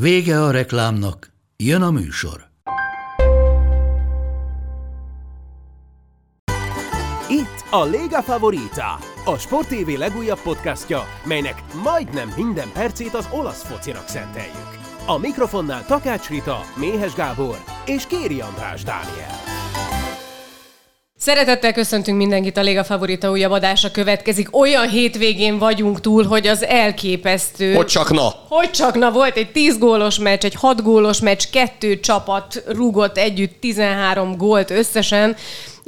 Vége a reklámnak, jön a műsor. Itt a Lega Favorita, a Sport TV legújabb podcastja, melynek majdnem minden percét az olasz focinak szenteljük. A mikrofonnál Takács Rita, Méhes Gábor és Kéri András Dániel. Szeretettel köszöntünk mindenkit, a Léga Favorita újabb adása következik. Olyan hétvégén vagyunk túl, hogy az elképesztő. Hogy csak na? Hogy csak na, volt egy 10 gólos meccs, egy 6 gólos meccs, kettő csapat rúgott együtt 13 gólt összesen.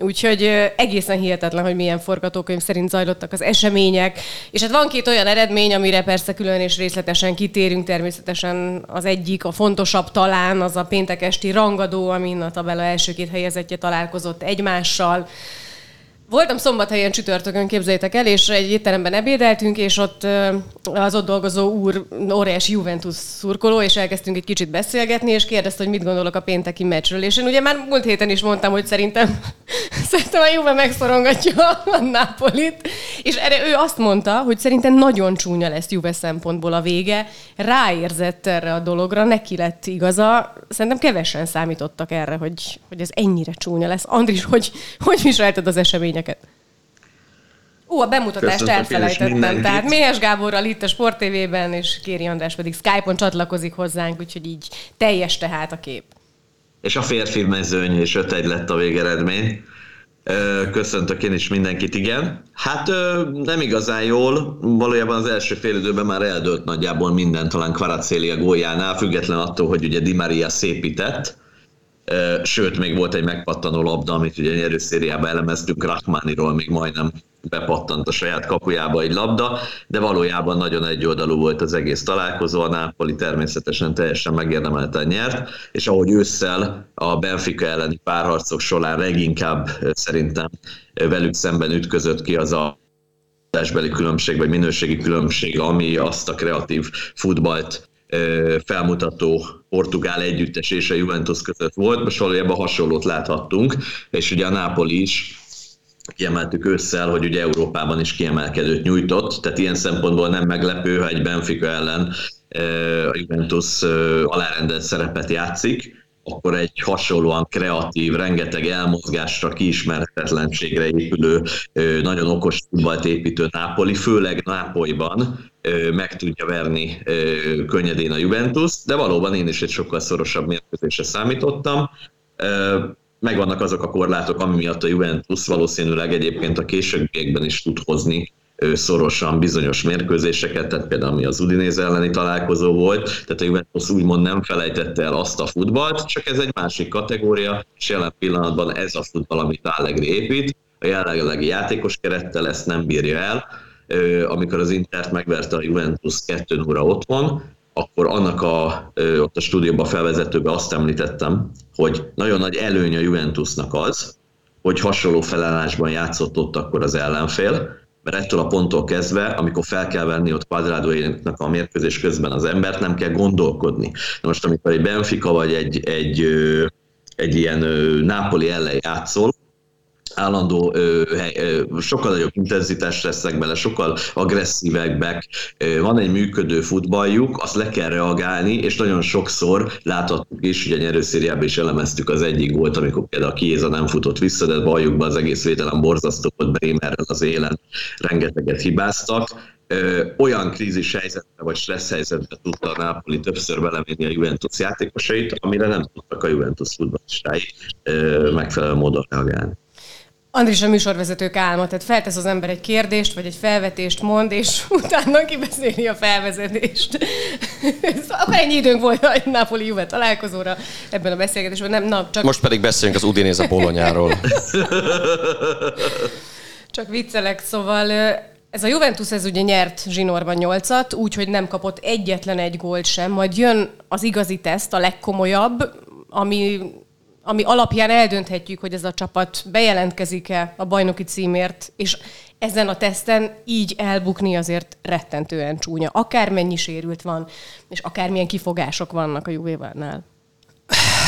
Úgyhogy egészen hihetetlen, hogy milyen forgatókönyv szerint zajlottak az események. És hát van két olyan eredmény, amire persze külön és részletesen kitérünk. Természetesen az egyik, a fontosabb talán, az a péntek esti rangadó, amin a tabella első két helyezettje találkozott egymással. Voltam szombathelyen csütörtökön, képzeljétek el, és egy étteremben ebédeltünk, és ott az ott dolgozó úr óriási Juventus szurkoló, és elkezdtünk egy kicsit beszélgetni, és kérdezte, hogy mit gondolok a pénteki meccsről. És én ugye már múlt héten is mondtam, hogy szerintem, szerintem a Juve megszorongatja a Napolit, és erre ő azt mondta, hogy szerintem nagyon csúnya lesz Juve szempontból a vége, ráérzett erre a dologra, neki lett igaza. Szerintem kevesen számítottak erre, hogy, hogy ez ennyire csúnya lesz. Andris, hogy, hogy viselted az eseményeket? Ó, a bemutatást Köszöntöm elfelejtettem. Tehát Méhes Gáborral itt a Sport TV-ben, és Kéri András pedig Skype-on csatlakozik hozzánk, úgyhogy így teljes tehát a kép. És a férfi mezőny, és 5 lett a végeredmény. Köszöntök én is mindenkit, igen. Hát nem igazán jól, valójában az első fél időben már eldőlt nagyjából minden, talán Kvaracélia góljánál, független attól, hogy ugye Di Maria szépített, sőt, még volt egy megpattanó labda, amit ugye nyerőszériában elemeztünk, Rachmaniról még majdnem bepattant a saját kapujába egy labda, de valójában nagyon egyoldalú volt az egész találkozó, a Napoli természetesen teljesen megérdemelten nyert, és ahogy ősszel a Benfica elleni párharcok során leginkább szerintem velük szemben ütközött ki az a testbeli különbség, vagy minőségi különbség, ami azt a kreatív futballt felmutató portugál együttes és a Juventus között volt, most valójában hasonlót láthattunk, és ugye a Napoli is kiemeltük ősszel, hogy ugye Európában is kiemelkedőt nyújtott, tehát ilyen szempontból nem meglepő, ha egy Benfica ellen a Juventus alárendelt szerepet játszik, akkor egy hasonlóan kreatív, rengeteg elmozgásra, kiismerhetetlenségre épülő, nagyon okos futballt építő Nápoli, főleg Nápolyban meg tudja verni könnyedén a Juventus, de valóban én is egy sokkal szorosabb mérkőzésre számítottam. Megvannak azok a korlátok, ami miatt a Juventus valószínűleg egyébként a későbbiekben is tud hozni szorosan bizonyos mérkőzéseket, tehát például ami az Udinéz elleni találkozó volt, tehát a Juventus úgymond nem felejtette el azt a futballt, csak ez egy másik kategória, és jelen pillanatban ez a futball, amit Allegri épít, a jelenlegi játékos kerettel ezt nem bírja el, amikor az Intert megverte a Juventus 2 0 otthon, akkor annak a, ott a stúdióban felvezetőben azt említettem, hogy nagyon nagy előny a Juventusnak az, hogy hasonló felállásban játszott ott akkor az ellenfél, mert ettől a ponttól kezdve, amikor fel kell venni ott kvadrádóinak a mérkőzés közben az embert, nem kell gondolkodni. Na most amikor egy Benfica vagy egy, egy, egy ilyen Nápoli ellen játszol, állandó, ö, ö, sokkal nagyobb intenzitást lesznek bele, sokkal agresszívebbek, van egy működő futballjuk, azt le kell reagálni, és nagyon sokszor láthattuk is, ugye nyerőszériában is elemeztük az egyik volt, amikor például Kiéza nem futott vissza, de valljuk be az egész védelem borzasztó volt Bremerrel az élen, rengeteget hibáztak, ö, olyan krízis helyzetbe vagy stressz helyzetbe tudta a Napoli többször belemenni a Juventus játékosait, amire nem tudtak a Juventus futballistái megfelelő módon reagálni. Andris a műsorvezetők álma, tehát feltesz az ember egy kérdést, vagy egy felvetést mond, és utána kibeszéli a felvezetést. Akkor ennyi időnk volt a Napoli Juve találkozóra ebben a beszélgetésben. Nem, na, csak... Most pedig beszéljünk az Udinéz a bolonyáról. csak viccelek, szóval Ez a Juventus ez ugye nyert zsinórban nyolcat, úgyhogy nem kapott egyetlen egy gólt sem, majd jön az igazi teszt, a legkomolyabb, ami, ami alapján eldönthetjük, hogy ez a csapat bejelentkezik-e a bajnoki címért, és ezen a teszten így elbukni azért rettentően csúnya. Akármennyi sérült van, és akármilyen kifogások vannak a Juvévánál.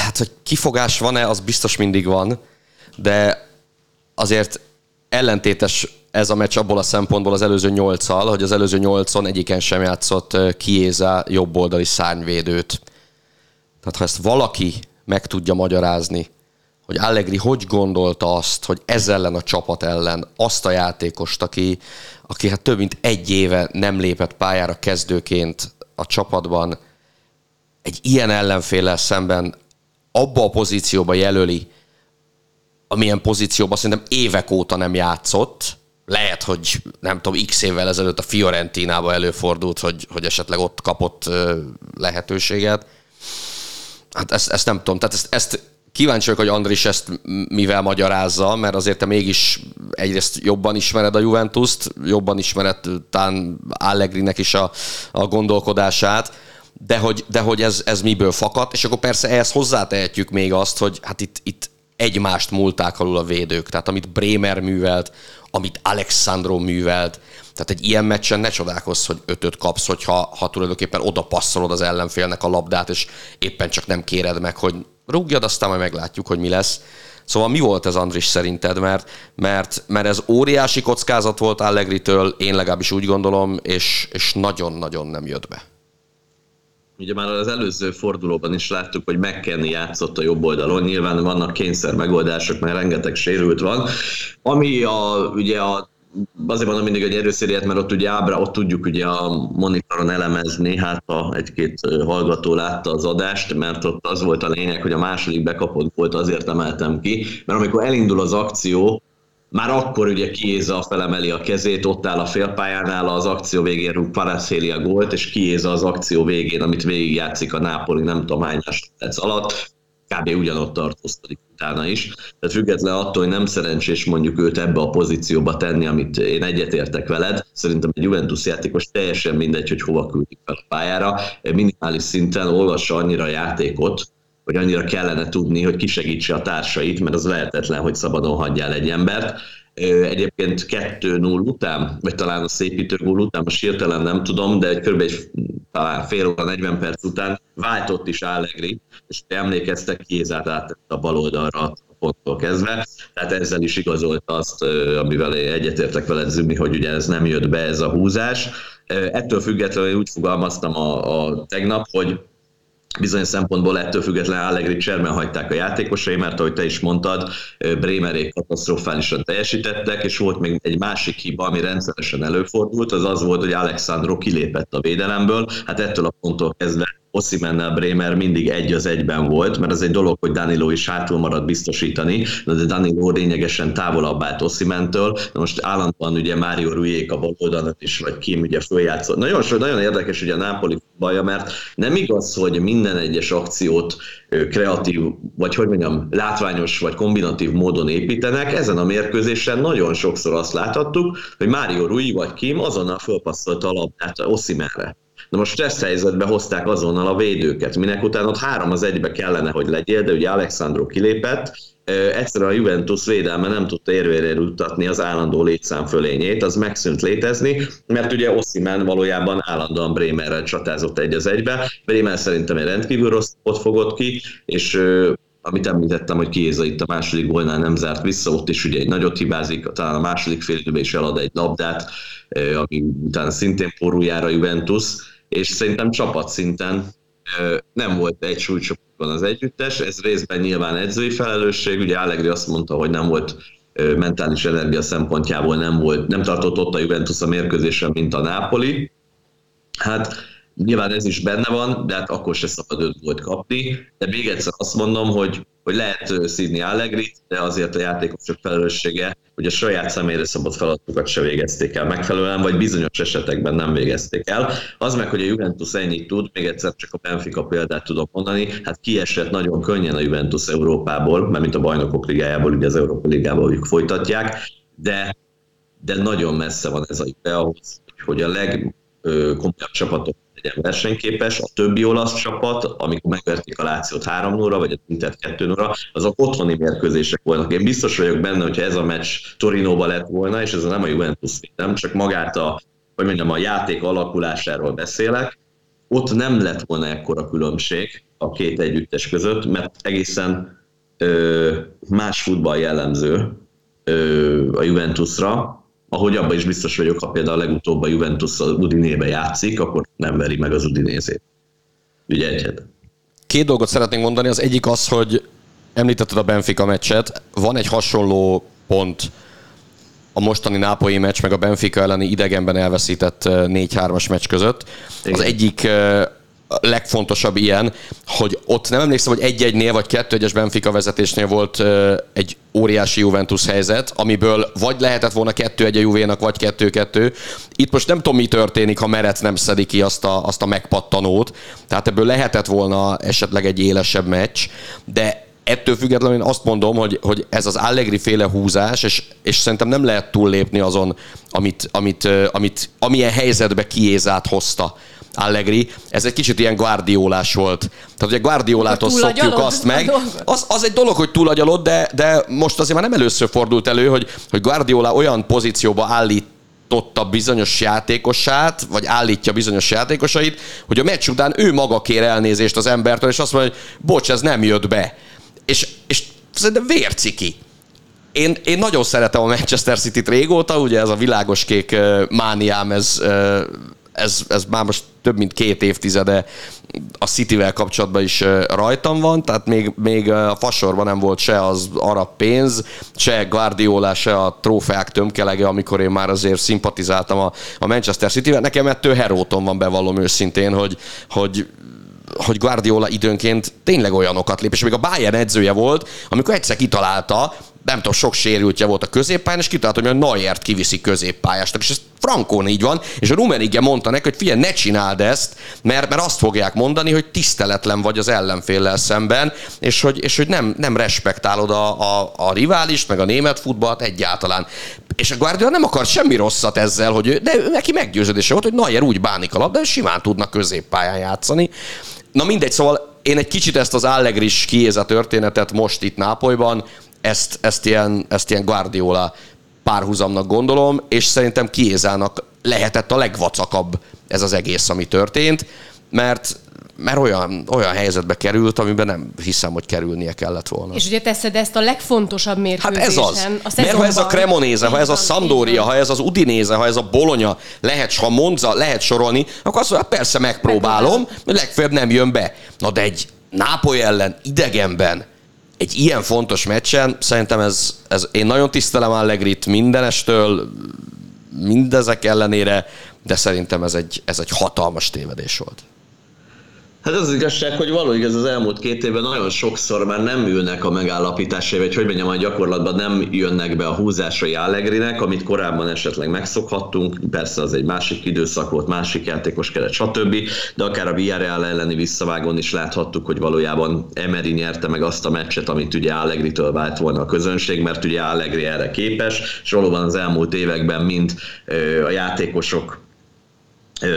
Hát, hogy kifogás van-e, az biztos mindig van, de azért ellentétes ez a meccs abból a szempontból az előző nyolccal, hogy az előző nyolcon egyiken sem játszott Kiéza jobboldali szárnyvédőt. Tehát ha ezt valaki meg tudja magyarázni, hogy Allegri hogy gondolta azt, hogy ez ellen a csapat ellen azt a játékost, aki, aki hát több mint egy éve nem lépett pályára kezdőként a csapatban, egy ilyen ellenféllel szemben abba a pozícióba jelöli, amilyen pozícióban szerintem évek óta nem játszott, lehet, hogy nem tudom, x évvel ezelőtt a Fiorentinába előfordult, hogy, hogy esetleg ott kapott lehetőséget. Hát ezt, ezt nem tudom. Tehát ezt, ezt kíváncsi vagyok, hogy Andris ezt mivel magyarázza, mert azért te mégis egyrészt jobban ismered a Juventus-t, jobban ismered talán Allegrinek is a, a gondolkodását, de hogy, de hogy ez, ez miből fakad, és akkor persze ehhez hozzátehetjük még azt, hogy hát itt, itt egymást múlták alul a védők. Tehát amit Bremer művelt, amit Alexandro művelt, tehát egy ilyen meccsen ne csodálkozz, hogy ötöt kapsz, hogyha ha tulajdonképpen oda passzolod az ellenfélnek a labdát, és éppen csak nem kéred meg, hogy rúgjad, aztán majd meglátjuk, hogy mi lesz. Szóval mi volt ez, Andris, szerinted? Mert, mert, mert ez óriási kockázat volt Allegri-től, én legalábbis úgy gondolom, és, és nagyon-nagyon nem jött be. Ugye már az előző fordulóban is láttuk, hogy McKenny játszott a jobb oldalon, nyilván vannak kényszer megoldások, mert rengeteg sérült van. Ami a, ugye a azért mondom mindig, hogy erőszériát, mert ott ugye ábra, ott tudjuk ugye a monitoron elemezni, hát ha egy-két hallgató látta az adást, mert ott az volt a lényeg, hogy a második bekapott volt, azért emeltem ki, mert amikor elindul az akció, már akkor ugye Kiéza felemeli a kezét, ott áll a félpályánál, az akció végén rúg Paraszélia gólt, és Kiéza az akció végén, amit végigjátszik a Nápoli nem tudom hány alatt, kb. ugyanott tartózkodik utána is. Tehát független attól, hogy nem szerencsés mondjuk őt ebbe a pozícióba tenni, amit én egyetértek veled, szerintem egy Juventus játékos teljesen mindegy, hogy hova küldik fel a pályára, minimális szinten olvassa annyira a játékot, hogy annyira kellene tudni, hogy kisegítse a társait, mert az lehetetlen, hogy szabadon hagyjál egy embert. Egyébként 2-0 után, vagy talán a szépítő gól után, most hirtelen nem tudom, de kb. egy talán fél óra, 40 perc után váltott is Allegri, és emlékeztek, Kézát át a bal oldalra a ponttól kezdve, tehát ezzel is igazolta azt, amivel egyetértek veled, Zümi, hogy ugye ez nem jött be ez a húzás. Ettől függetlenül úgy fogalmaztam a, a tegnap, hogy bizonyos szempontból ettől függetlenül Allegri cserben hagyták a játékosai, mert ahogy te is mondtad, Bremerék katasztrofálisan teljesítettek, és volt még egy másik hiba, ami rendszeresen előfordult, az az volt, hogy Alexandro kilépett a védelemből, hát ettől a ponttól kezdve Oszimennel Bremer mindig egy az egyben volt, mert az egy dolog, hogy Danilo is hátul marad biztosítani, de Danilo lényegesen távolabb állt Oszimentől. Most állandóan ugye Mário Rujék a bal oldalon is, vagy Kim ugye följátszott. Nagyon, nagyon érdekes ugye a Napoli baja, mert nem igaz, hogy minden egyes akciót kreatív, vagy hogy mondjam, látványos vagy kombinatív módon építenek. Ezen a mérkőzésen nagyon sokszor azt láthattuk, hogy Mário Rui vagy Kim azonnal fölpasszolta a labdát Oszimenre Na most stressz helyzetbe hozták azonnal a védőket, minek után ott három az egybe kellene, hogy legyél, de ugye Alexandro kilépett, egyszerűen a Juventus védelme nem tudta érvére jutatni az állandó létszám fölényét, az megszűnt létezni, mert ugye Ossiman valójában állandóan Bremerrel csatázott egy az egybe. Bremer szerintem egy rendkívül rossz ott fogott ki, és amit említettem, hogy Kiéza itt a második gólnál nem zárt vissza, ott is ugye egy nagyot hibázik, talán a második fél is elad egy labdát, ami utána szintén porújára Juventus, és szerintem csapatszinten nem volt egy súlycsoportban az együttes, ez részben nyilván edzői felelősség, ugye Allegri azt mondta, hogy nem volt mentális energia szempontjából nem volt, nem tartott ott a Juventus a mérkőzésen, mint a Napoli. Hát nyilván ez is benne van, de hát akkor se szabad öt volt kapni, de még egyszer azt mondom, hogy hogy lehet szídni Allegrit, de azért a játékosok felelőssége, hogy a saját személyre szabott feladatokat se végezték el megfelelően, vagy bizonyos esetekben nem végezték el. Az meg, hogy a Juventus ennyit tud, még egyszer csak a Benfica példát tudok mondani, hát kiesett nagyon könnyen a Juventus Európából, mert mint a bajnokok ligájából, ugye az Európa ligából ők folytatják, de de nagyon messze van ez a Juve ahhoz, hogy a legkomolyabb csapatok legyen versenyképes, a többi olasz csapat, amikor megverték a Lációt 3 0 vagy a Intert 2 0 azok otthoni mérkőzések voltak. Én biztos vagyok benne, hogyha ez a meccs Torinóba lett volna, és ez nem a Juventus nem csak magát a, hogy mondjam, a játék alakulásáról beszélek, ott nem lett volna ekkora különbség a két együttes között, mert egészen ö, más futball jellemző ö, a Juventusra, ahogy abban is biztos vagyok, ha például a legutóbb a Juventus az Udinébe játszik, akkor nem veri meg az Udinézét. Ugye egyet. Két dolgot szeretnénk mondani. Az egyik az, hogy említetted a Benfica meccset. Van egy hasonló pont a mostani nápolyi meccs, meg a Benfica elleni idegenben elveszített 4-3-as meccs között. Igen. Az egyik legfontosabb ilyen, hogy ott nem emlékszem, hogy egy-egynél vagy kettő-egyes Benfica vezetésnél volt egy óriási Juventus helyzet, amiből vagy lehetett volna kettő-egy a Juvénak, vagy kettő-kettő. Itt most nem tudom, mi történik, ha Meret nem szedi ki azt a, azt a megpattanót. Tehát ebből lehetett volna esetleg egy élesebb meccs, de ettől függetlenül én azt mondom, hogy, hogy ez az Allegri féle húzás, és, és szerintem nem lehet túllépni azon, amit, amit, amit, amilyen helyzetbe kiézát hozta Allegri, ez egy kicsit ilyen guardiolás volt. Tehát ugye Guardiolától szokjuk azt meg. Az, az egy dolog, hogy túlagyalod, de, de most azért már nem először fordult elő, hogy, hogy Guardiola olyan pozícióba állít totta bizonyos játékosát, vagy állítja bizonyos játékosait, hogy a meccs után ő maga kér elnézést az embertől, és azt mondja, hogy bocs, ez nem jött be. És, és szerintem vérciki. Én, én nagyon szeretem a Manchester City-t régóta, ugye ez a világos kék mániám, ez ez, ez már most több mint két évtizede a Cityvel kapcsolatban is rajtam van, tehát még, még a fasorban nem volt se az arab pénz, se Guardiola, se a trófeák tömkelege, amikor én már azért szimpatizáltam a, a Manchester Cityvel. Nekem ettől heróton van bevallom őszintén, hogy, hogy hogy Guardiola időnként tényleg olyanokat lép, és még a Bayern edzője volt, amikor egyszer kitalálta, nem tudom, sok sérültje volt a középpályán, és kitalálta, hogy a Neuert kiviszi középpályásnak, és ez frankón így van, és a Rumenige mondta neki, hogy figyelj, ne csináld ezt, mert, mert azt fogják mondani, hogy tiszteletlen vagy az ellenféllel szemben, és hogy, és hogy nem, nem respektálod a, a, a riválist, meg a német futballt egyáltalán. És a Guardiola nem akar semmi rosszat ezzel, hogy ő, de neki meggyőződése volt, hogy Neuer úgy bánik a labda, simán tudnak középpályán játszani. Na mindegy, szóval én egy kicsit ezt az Allegris kiéza történetet most itt Nápolyban ezt, ezt, ilyen, ezt ilyen Guardiola párhuzamnak gondolom, és szerintem Kiézának lehetett a legvacakabb ez az egész, ami történt, mert mert olyan, olyan helyzetbe került, amiben nem hiszem, hogy kerülnie kellett volna. És ugye teszed ezt a legfontosabb mérkőzésen. Hát ez az. A mert ha ez a Cremonéze, ha ez a Sampdoria, ha ez az Udinéze, ha ez a Bologna, lehet, ha Monza, lehet sorolni, akkor azt mondja, hát persze megpróbálom, legfeljebb nem jön be. Na de egy Nápoly ellen idegenben egy ilyen fontos meccsen szerintem ez, ez én nagyon tisztelem Allegrit mindenestől, mindezek ellenére, de szerintem ez egy, ez egy hatalmas tévedés volt. Hát az, az igazság, hogy való igaz, az elmúlt két évben nagyon sokszor már nem ülnek a megállapításai, vagy hogy mondjam, a gyakorlatban nem jönnek be a húzásai Allegrinek, amit korábban esetleg megszokhattunk, persze az egy másik időszak volt, másik játékos keret, stb. De akár a Villarreal elleni visszavágon is láthattuk, hogy valójában Emery nyerte meg azt a meccset, amit ugye Allegri-től vált volna a közönség, mert ugye Allegri erre képes, és valóban az elmúlt években mind a játékosok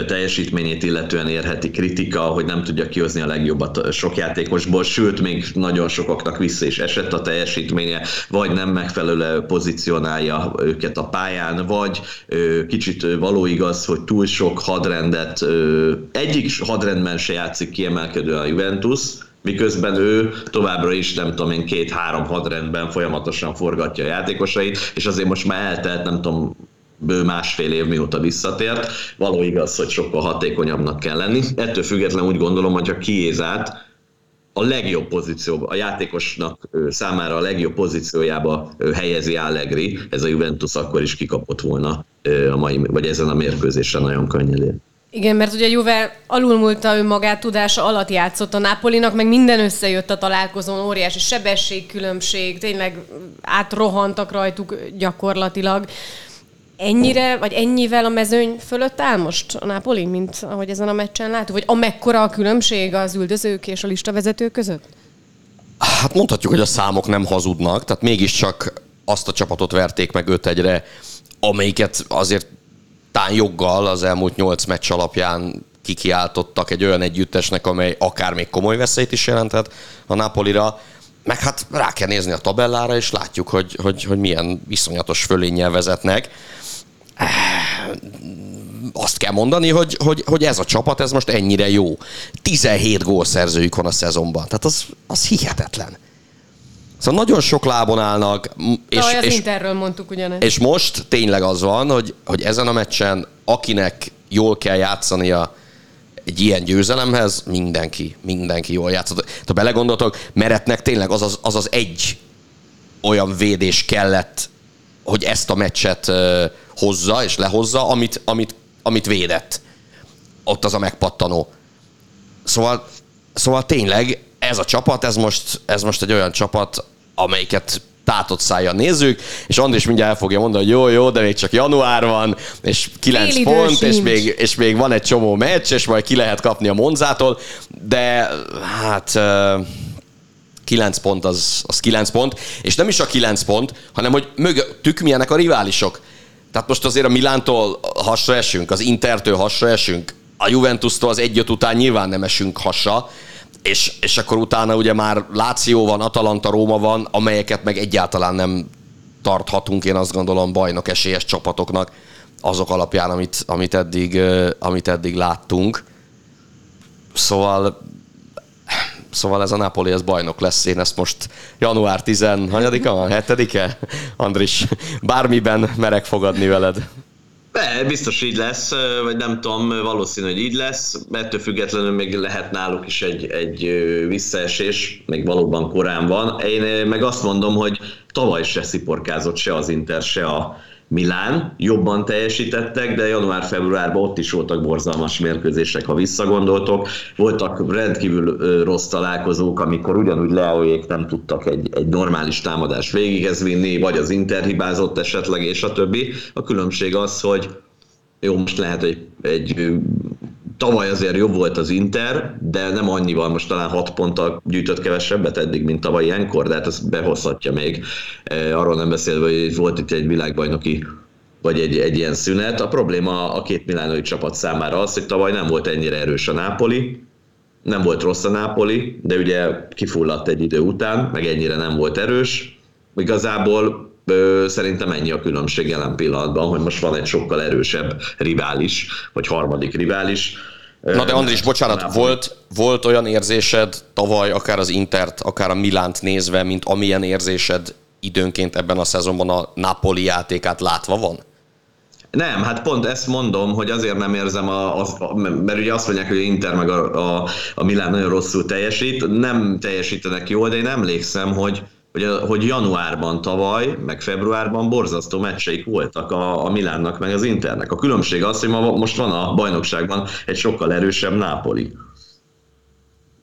teljesítményét illetően érheti kritika, hogy nem tudja kihozni a legjobbat sok játékosból, sőt, még nagyon sokaknak vissza is esett a teljesítménye, vagy nem megfelelő pozícionálja őket a pályán, vagy kicsit való igaz, hogy túl sok hadrendet, egyik hadrendben se játszik kiemelkedően a Juventus, miközben ő továbbra is, nem tudom én, két-három hadrendben folyamatosan forgatja a játékosait, és azért most már eltelt, nem tudom, bő másfél év mióta visszatért. Való igaz, hogy sokkal hatékonyabbnak kell lenni. Ettől függetlenül úgy gondolom, hogy a kiézát a legjobb pozícióba, a játékosnak számára a legjobb pozíciójába helyezi Allegri, ez a Juventus akkor is kikapott volna a mai, vagy ezen a mérkőzésen nagyon könnyedén. Igen, mert ugye Juve alulmúlta önmagát tudása alatt játszott a Napolinak, meg minden összejött a találkozón, óriási sebességkülönbség, tényleg átrohantak rajtuk gyakorlatilag ennyire, vagy ennyivel a mezőny fölött áll most a Napoli, mint ahogy ezen a meccsen látjuk? Vagy amekkora a különbség az üldözők és a listavezetők között? Hát mondhatjuk, hogy a számok nem hazudnak, tehát mégiscsak azt a csapatot verték meg 5 egyre, amelyiket azért tán joggal az elmúlt nyolc meccs alapján kikiáltottak egy olyan együttesnek, amely akár még komoly veszélyt is jelentett a Napolira, meg hát rá kell nézni a tabellára, és látjuk, hogy, hogy, hogy milyen viszonyatos fölénnyel vezetnek. Azt kell mondani, hogy, hogy, hogy ez a csapat, ez most ennyire jó. 17 gólszerzőjük van a szezonban. Tehát az, az hihetetlen. Szóval nagyon sok lábon állnak. És, Aj, az és, Interről mondtuk ugyanezt. És most tényleg az van, hogy, hogy ezen a meccsen, akinek jól kell játszania egy ilyen győzelemhez, mindenki, mindenki jól játszott. Ha belegondoltok, Meretnek tényleg az az, az az egy olyan védés kellett, hogy ezt a meccset hozza és lehozza, amit, amit, amit védett. Ott az a megpattanó. Szóval, szóval tényleg ez a csapat, ez most, ez most egy olyan csapat, amelyiket tátott szája nézzük, és Andris mindjárt el fogja mondani, hogy jó, jó, de még csak január van, és 9 Fél pont, és még, és még van egy csomó meccs, és majd ki lehet kapni a Monzától, de hát 9 pont az, az 9 pont, és nem is a 9 pont, hanem hogy mögöttük milyenek a riválisok. Tehát most azért a Milántól hasra esünk, az Intertől hasra esünk, a Juventus-tól az egyöt után nyilván nem esünk hasra, és, és akkor utána ugye már Láció van, Atalanta, Róma van, amelyeket meg egyáltalán nem tarthatunk, én azt gondolom, bajnok esélyes csapatoknak azok alapján, amit, amit, eddig, amit eddig láttunk. Szóval Szóval ez a Napoli, ez bajnok lesz. Én ezt most január 10 hanyadika, 7-e? Andris, bármiben merek fogadni veled. Be, biztos így lesz, vagy nem tudom, valószínű, hogy így lesz. Ettől függetlenül még lehet náluk is egy, egy visszaesés, még valóban korán van. Én meg azt mondom, hogy tavaly se sziporkázott se az Inter, se a, Milán jobban teljesítettek, de január-februárban ott is voltak borzalmas mérkőzések, ha visszagondoltok. Voltak rendkívül rossz találkozók, amikor ugyanúgy Leóék nem tudtak egy, egy normális támadás végighez vinni, vagy az Inter hibázott esetleg, és a többi. A különbség az, hogy jó, most lehet egy, egy tavaly azért jobb volt az Inter, de nem annyival, most talán 6 ponttal gyűjtött kevesebbet eddig, mint tavaly ilyenkor, de hát ezt behozhatja még. E, arról nem beszélve, hogy volt itt egy világbajnoki vagy egy, egy ilyen szünet. A probléma a két milánói csapat számára az, hogy tavaly nem volt ennyire erős a Nápoli, nem volt rossz a Nápoli, de ugye kifulladt egy idő után, meg ennyire nem volt erős. Igazából ö, szerintem ennyi a különbség jelen pillanatban, hogy most van egy sokkal erősebb rivális, vagy harmadik rivális, Na de Andris, bocsánat, volt, volt olyan érzésed tavaly, akár az Intert, akár a Milánt nézve, mint amilyen érzésed időnként ebben a szezonban a Napoli játékát látva van? Nem, hát pont ezt mondom, hogy azért nem érzem, a, a, mert ugye azt mondják, hogy Inter meg a, a, a Milán nagyon rosszul teljesít, nem teljesítenek jól, de én emlékszem, hogy hogy, hogy januárban tavaly, meg februárban borzasztó meccseik voltak a, a Milánnak, meg az Internek. A különbség az, hogy ma, most van a bajnokságban egy sokkal erősebb Nápoli.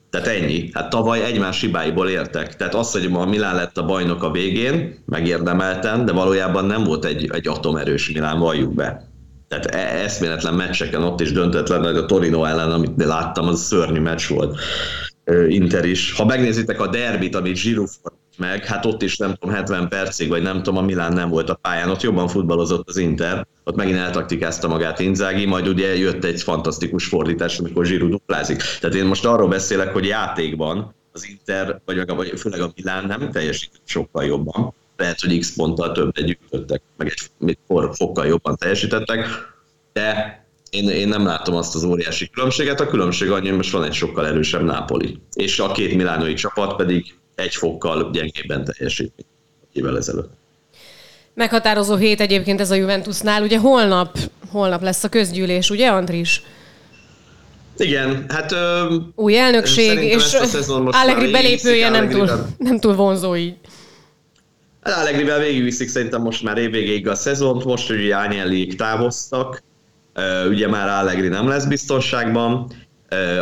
Tehát ennyi. Hát tavaly egymás hibáiból értek. Tehát az, hogy ma a Milán lett a bajnok a végén, megérdemelten, de valójában nem volt egy, egy atomerős Milán, valljuk be. Tehát e- eszméletlen meccseken ott is döntetlen, hogy a Torino ellen, amit láttam, az szörnyű meccs volt. Inter is. Ha megnézitek a derbit, amit Giroud meg, hát ott is nem tudom, 70 percig, vagy nem tudom, a Milán nem volt a pályán, ott jobban futballozott az Inter, ott megint eltaktikázta magát Inzági, majd ugye jött egy fantasztikus fordítás, amikor Zsirú duplázik. Tehát én most arról beszélek, hogy játékban az Inter, vagy, meg, vagy főleg a Milán nem teljesít sokkal jobban. Lehet, hogy X ponttal többet gyűjtöttek, meg egy fokkal jobban teljesítettek, de én, én nem látom azt az óriási különbséget. A különbség annyi, hogy most van egy sokkal erősebb Nápoli. És a két milánói csapat pedig egy fokkal gyengébben teljesít, évvel ezelőtt. Meghatározó hét egyébként ez a Juventusnál. Ugye holnap, holnap lesz a közgyűlés, ugye Andris? Igen, hát... Ö, Új elnökség, és Allegri belépője nem túl, nem túl vonzó így. Hát Allegrivel végigviszik szerintem most már évvégéig a szezont, most ugye Ányelliék távoztak, ugye már Allegri nem lesz biztonságban,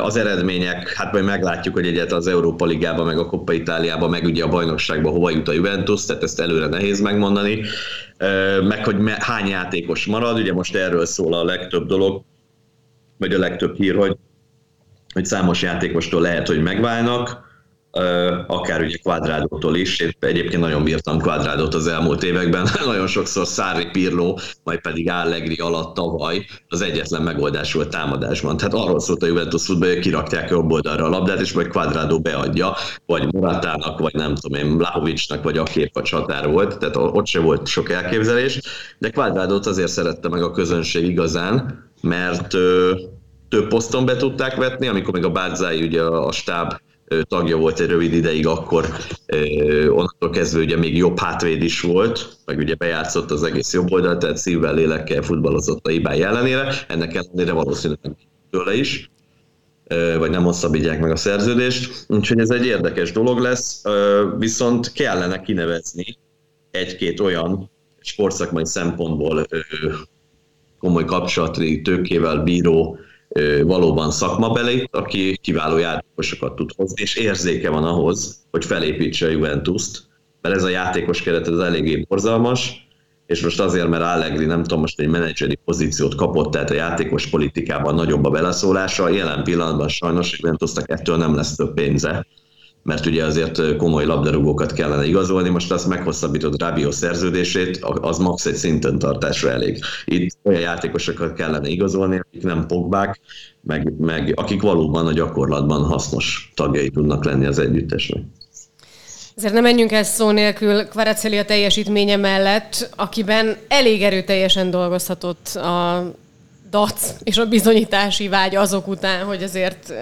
az eredmények, hát majd meglátjuk, hogy egyet az Európa Ligában, meg a Coppa Itáliában, meg ugye a bajnokságban hova jut a Juventus, tehát ezt előre nehéz megmondani, meg hogy hány játékos marad, ugye most erről szól a legtöbb dolog, vagy a legtöbb hír, hogy, hogy számos játékostól lehet, hogy megválnak, akár ugye Quadrádótól is. Én egyébként nagyon bírtam Quadrádót az elmúlt években, nagyon sokszor Szári Pirló, majd pedig Allegri alatt tavaly az egyetlen megoldás volt támadásban. Tehát arról szólt a Juventus futball, hogy kirakják jobb oldalra a labdát, és majd Quadrádó beadja, vagy Muratának, vagy nem tudom én, Blahovicsnak, vagy a kép a csatár volt, tehát ott se volt sok elképzelés, de Quadrádót azért szerette meg a közönség igazán, mert több poszton be tudták vetni, amikor még a Bárzái ugye a stáb tagja volt egy rövid ideig, akkor onnantól kezdve ugye még jobb hátvéd is volt, meg ugye bejátszott az egész jobb oldal, tehát szívvel, lélekkel futballozott a hibái ellenére, ennek ellenére valószínűleg tőle is vagy nem hosszabbítják meg a szerződést, úgyhogy ez egy érdekes dolog lesz, viszont kellene kinevezni egy-két olyan sportszakmai szempontból komoly kapcsolati tőkével bíró valóban szakmabeli, aki kiváló játékosokat tud hozni, és érzéke van ahhoz, hogy felépítse a Juventus-t, mert ez a játékos keret az eléggé borzalmas, és most azért, mert Allegri nem tudom, most egy menedzseri pozíciót kapott, tehát a játékos politikában nagyobb a beleszólása, jelen pillanatban sajnos Juventusnak ettől nem lesz több pénze mert ugye azért komoly labdarúgókat kellene igazolni, most azt meghosszabbított Rábió szerződését, az max egy szinten tartásra elég. Itt olyan játékosokat kellene igazolni, akik nem pogbák, meg, meg akik valóban a gyakorlatban hasznos tagjai tudnak lenni az együttesnek. Ezért nem menjünk el szó nélkül Kvaraceli teljesítménye mellett, akiben elég erőteljesen dolgozhatott a dac és a bizonyítási vágy azok után, hogy azért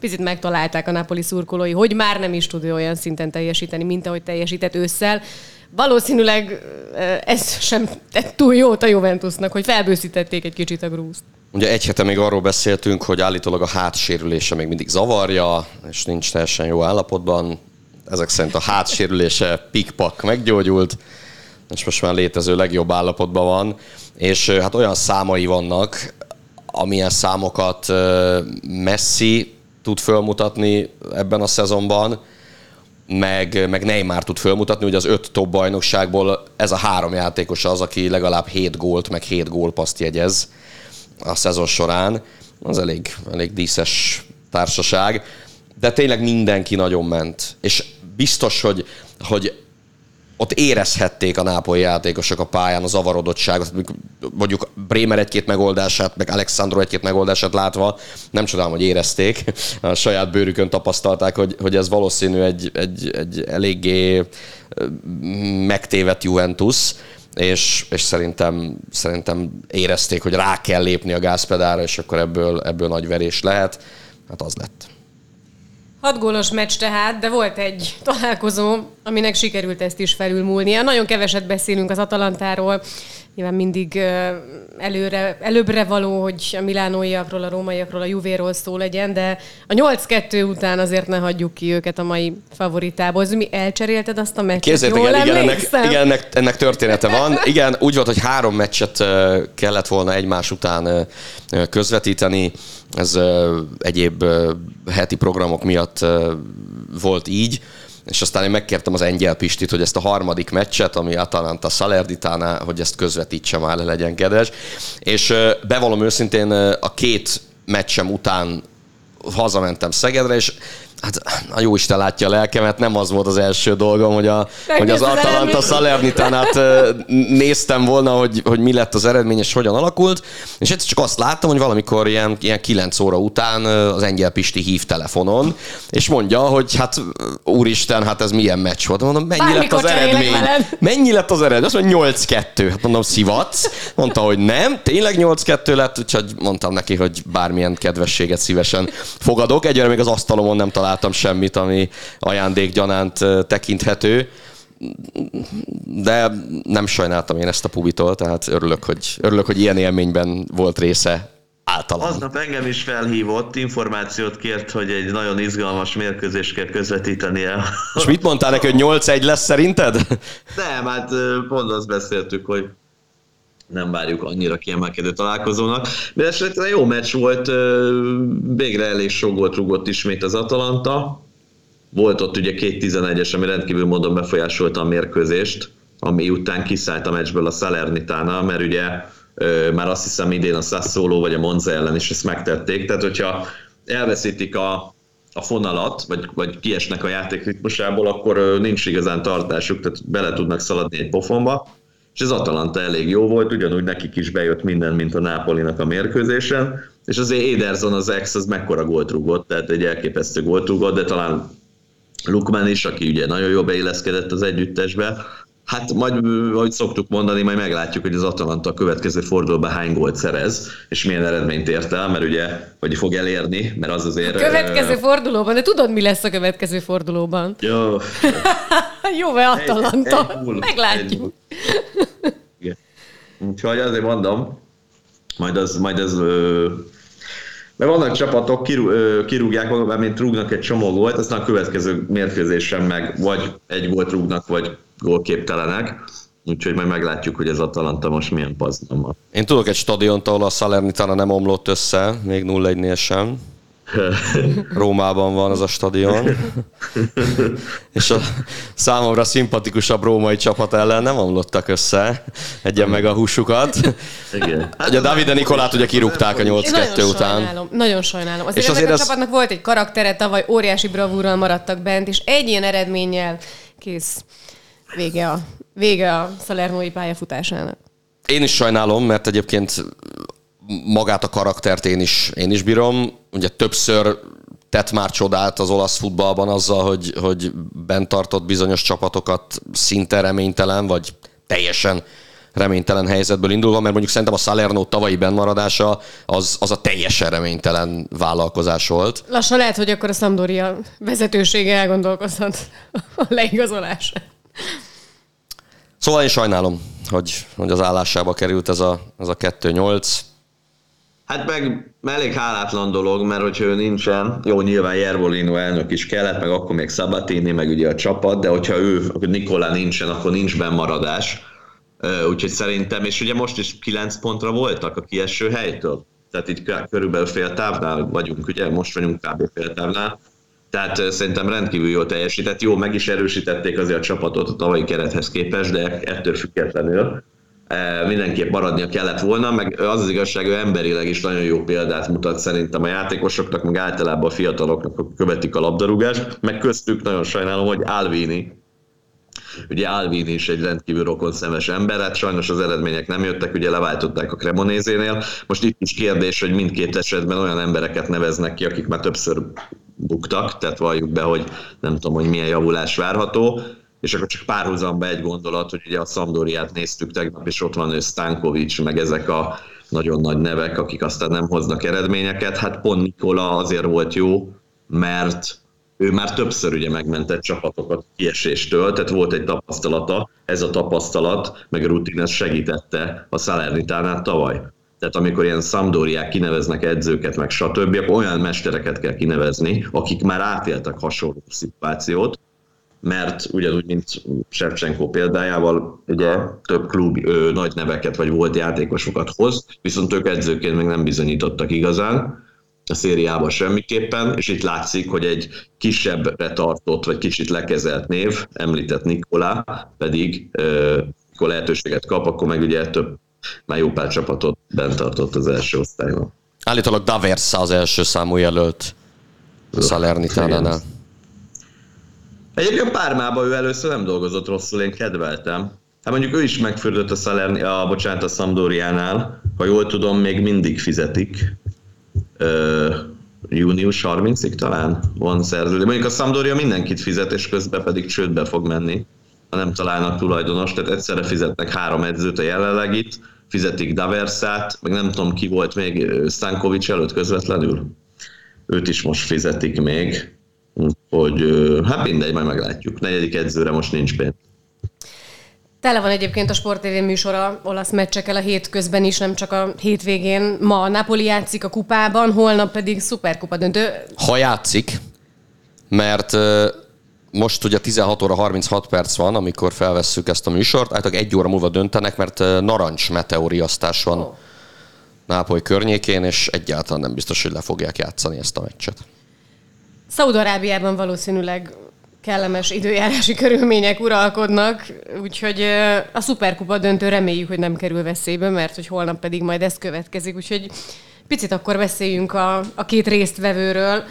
picit megtalálták a Napoli szurkolói, hogy már nem is tud olyan szinten teljesíteni, mint ahogy teljesített ősszel. Valószínűleg ez sem tett túl jót a Juventusnak, hogy felbőszítették egy kicsit a grúzt. Ugye egy hete még arról beszéltünk, hogy állítólag a hátsérülése még mindig zavarja, és nincs teljesen jó állapotban. Ezek szerint a hátsérülése pikpak meggyógyult, és most már létező legjobb állapotban van és hát olyan számai vannak, amilyen számokat Messi tud fölmutatni ebben a szezonban, meg, meg Neymar tud fölmutatni, hogy az öt top bajnokságból ez a három játékos az, aki legalább 7 gólt, meg 7 gólpaszt jegyez a szezon során. Az elég, elég díszes társaság. De tényleg mindenki nagyon ment. És biztos, hogy, hogy ott érezhették a nápolyi játékosok a pályán a zavarodottságot, mondjuk Bremer egy-két megoldását, meg Alexandro egy-két megoldását látva, nem csodálom, hogy érezték, a saját bőrükön tapasztalták, hogy, hogy ez valószínű egy, egy, egy eléggé megtévet Juventus, és, és szerintem, szerintem érezték, hogy rá kell lépni a gázpedára, és akkor ebből, ebből nagy verés lehet. Hát az lett. Hat gólos meccs tehát, de volt egy találkozó, aminek sikerült ezt is felülmúlnia. Nagyon keveset beszélünk az Atalantáról, nyilván mindig előre, előbbre való, hogy a milánóiakról, a rómaiakról, a Juvéról szó legyen, de a 8-2 után azért ne hagyjuk ki őket a mai favoritából. Mi elcserélted azt a meccset? Képzeljétek el, igen, ennek, igen ennek, ennek története van. Igen, úgy volt, hogy három meccset kellett volna egymás után közvetíteni. Ez egyéb heti programok miatt volt így és aztán én megkértem az Engyel Pistit, hogy ezt a harmadik meccset, ami Atalanta Salernitánál, hogy ezt közvetítse már, legyen kedves. És bevallom őszintén, a két meccsem után hazamentem Szegedre, és Hát a jó Isten látja a lelkemet, nem az volt az első dolgom, hogy, a, hogy az Atalanta Salernitánát néztem volna, hogy, hogy mi lett az eredmény, és hogyan alakult, és egyszer csak azt láttam, hogy valamikor ilyen, ilyen 9 óra után az Engyel Pisti hív telefonon, és mondja, hogy hát úristen, hát ez milyen meccs volt. Mondom, mennyi Bármikor lett az eredmény? Mennyi lett az eredmény? Azt mondja, 8-2. Hát mondom, szivatsz? Mondta, hogy nem, tényleg 8-2 lett, úgyhogy mondtam neki, hogy bármilyen kedvességet szívesen fogadok. Egyre még az asztalomon nem találtam találtam semmit, ami ajándékgyanánt tekinthető de nem sajnáltam én ezt a pubitól, tehát örülök, hogy, örülök, hogy ilyen élményben volt része általán. Aznap engem is felhívott, információt kért, hogy egy nagyon izgalmas mérkőzést kell közvetítenie. És mit mondtál neki, hogy 8-1 lesz szerinted? Nem, hát pont azt beszéltük, hogy nem várjuk annyira kiemelkedő találkozónak. De esetleg jó meccs volt, végre elég sok gólt rúgott ismét az Atalanta. Volt ott ugye két 11-es, ami rendkívül módon befolyásolta a mérkőzést, ami után kiszállt a meccsből a Salernitana, mert ugye már azt hiszem idén a Sassuolo vagy a Monza ellen is ezt megtették, tehát hogyha elveszítik a, a fonalat, vagy, vagy kiesnek a játék ritmusából, akkor nincs igazán tartásuk, tehát bele tudnak szaladni egy pofonba. És az Atalanta elég jó volt, ugyanúgy nekik is bejött minden, mint a Nápolinak a mérkőzésen, és azért Ederson az ex, az mekkora gólt rúgott, tehát egy elképesztő gólt rúgott, de talán Lukman is, aki ugye nagyon jól beilleszkedett az együttesbe, Hát majd, ahogy szoktuk mondani, majd meglátjuk, hogy az Atalanta a következő fordulóban hány gólt szerez, és milyen eredményt ért el, mert ugye, hogy fog elérni, mert az azért... A következő uh, fordulóban, de tudod, mi lesz a következő fordulóban? Jó. Jó-e Atalanta? Egy, egy meglátjuk. Egy Úgyhogy azért mondom, majd az, majd az mert vannak csapatok, kirú, kirúgják, mint rúgnak egy csomó gólt, aztán a következő mérkőzésen meg vagy egy gólt rúgnak, vagy gólképtelenek. Úgyhogy majd meglátjuk, hogy ez Atalanta most milyen pazdan van. Én tudok egy stadiont, ahol a Salernitana nem omlott össze, még 0-1-nél sem. Rómában van az a stadion. és a számomra szimpatikusabb római csapat ellen nem omlottak össze. Egyen meg a húsukat. Igen. Ugye Davide Nikolát ugye kirúgták a 8-2 után. Sajnálom, nagyon sajnálom. Azért, és azért a ez... csapatnak volt egy karaktere, tavaly óriási bravúrral maradtak bent, és egy ilyen eredménnyel kész vége a, vége a Salernói pályafutásának. Én is sajnálom, mert egyébként magát a karaktert én is, én is bírom. Ugye többször tett már csodát az olasz futballban azzal, hogy, hogy bent tartott bizonyos csapatokat szinte reménytelen, vagy teljesen reménytelen helyzetből indulva, mert mondjuk szerintem a Salerno tavalyi bennmaradása az, az a teljesen reménytelen vállalkozás volt. Lassan lehet, hogy akkor a Sampdoria vezetősége elgondolkozhat a leigazolásra. Szóval én sajnálom, hogy, hogy az állásába került ez a, ez a 2-8. Hát meg elég hálátlan dolog, mert hogyha ő nincsen, jó, nyilván Jervolino elnök is kellett, meg akkor még Sabatini, meg ugye a csapat, de hogyha ő, Nikolá nincsen, akkor nincs bennmaradás. Úgyhogy szerintem, és ugye most is 9 pontra voltak a kieső helytől. Tehát itt körülbelül fél távnál vagyunk, ugye most vagyunk kb. fél távnál. Tehát szerintem rendkívül jól teljesített. Jó, meg is erősítették azért a csapatot a tavalyi kerethez képest, de ettől függetlenül mindenképp maradnia kellett volna, meg az az igazság, hogy emberileg is nagyon jó példát mutat szerintem a játékosoknak, meg általában a fiataloknak, akik követik a labdarúgást, meg köztük nagyon sajnálom, hogy Alvini, Ugye Alvin is egy rendkívül rokon szemes ember, hát sajnos az eredmények nem jöttek, ugye leváltották a Cremonézénél. Most itt is kérdés, hogy mindkét esetben olyan embereket neveznek ki, akik már többször buktak, tehát valljuk be, hogy nem tudom, hogy milyen javulás várható. És akkor csak párhuzamba egy gondolat, hogy ugye a Szamdóriát néztük tegnap, és ott van ő Stankovics, meg ezek a nagyon nagy nevek, akik aztán nem hoznak eredményeket. Hát pont Nikola azért volt jó, mert ő már többször ugye megmentett csapatokat kieséstől, tehát volt egy tapasztalata, ez a tapasztalat, meg a rutin, ez segítette a Salernitánát tavaly. Tehát amikor ilyen szamdóriák kineveznek edzőket, meg stb., akkor olyan mestereket kell kinevezni, akik már átéltek hasonló szituációt, mert ugyanúgy, mint Shevchenko példájával, ugye több klub ö, nagy neveket vagy volt játékosokat hoz, viszont ők edzőként még nem bizonyítottak igazán, a szériában semmiképpen, és itt látszik, hogy egy kisebbre tartott, vagy kicsit lekezelt név, említett Nikolá, pedig akkor lehetőséget kap, akkor meg ugye több, már jó pár csapatot bent tartott az első osztályban. Állítólag Daversa az első számú jelölt Salernitánánál. Egyébként Pármában ő először nem dolgozott rosszul, én kedveltem. Hát mondjuk ő is megfürdött a Salerni, a, bocsánat, a Sampdoriánál, ha jól tudom, még mindig fizetik június 30-ig talán van szerződés. Mondjuk a Sampdoria mindenkit fizet, és közben pedig csődbe fog menni, ha nem találnak tulajdonos, tehát egyszerre fizetnek három edzőt a jelenlegit, fizetik Daversát, meg nem tudom ki volt még Stankovics előtt közvetlenül. Őt is most fizetik még, hogy hát mindegy, majd meglátjuk. Negyedik edzőre most nincs pénz. Tele van egyébként a Sport TV műsora olasz meccsekkel a hétközben is, nem csak a hétvégén. Ma a Napoli játszik a kupában, holnap pedig szuperkupa döntő. Ha játszik, mert most ugye 16 óra 36 perc van, amikor felvesszük ezt a műsort, általában egy óra múlva döntenek, mert narancs meteoriasztás van oh. Nápoly környékén, és egyáltalán nem biztos, hogy le fogják játszani ezt a meccset. Szaudarábiában valószínűleg kellemes időjárási körülmények uralkodnak, úgyhogy a szuperkupa döntő reméljük, hogy nem kerül veszélybe, mert hogy holnap pedig majd ez következik, úgyhogy picit akkor beszéljünk a, a két résztvevőről.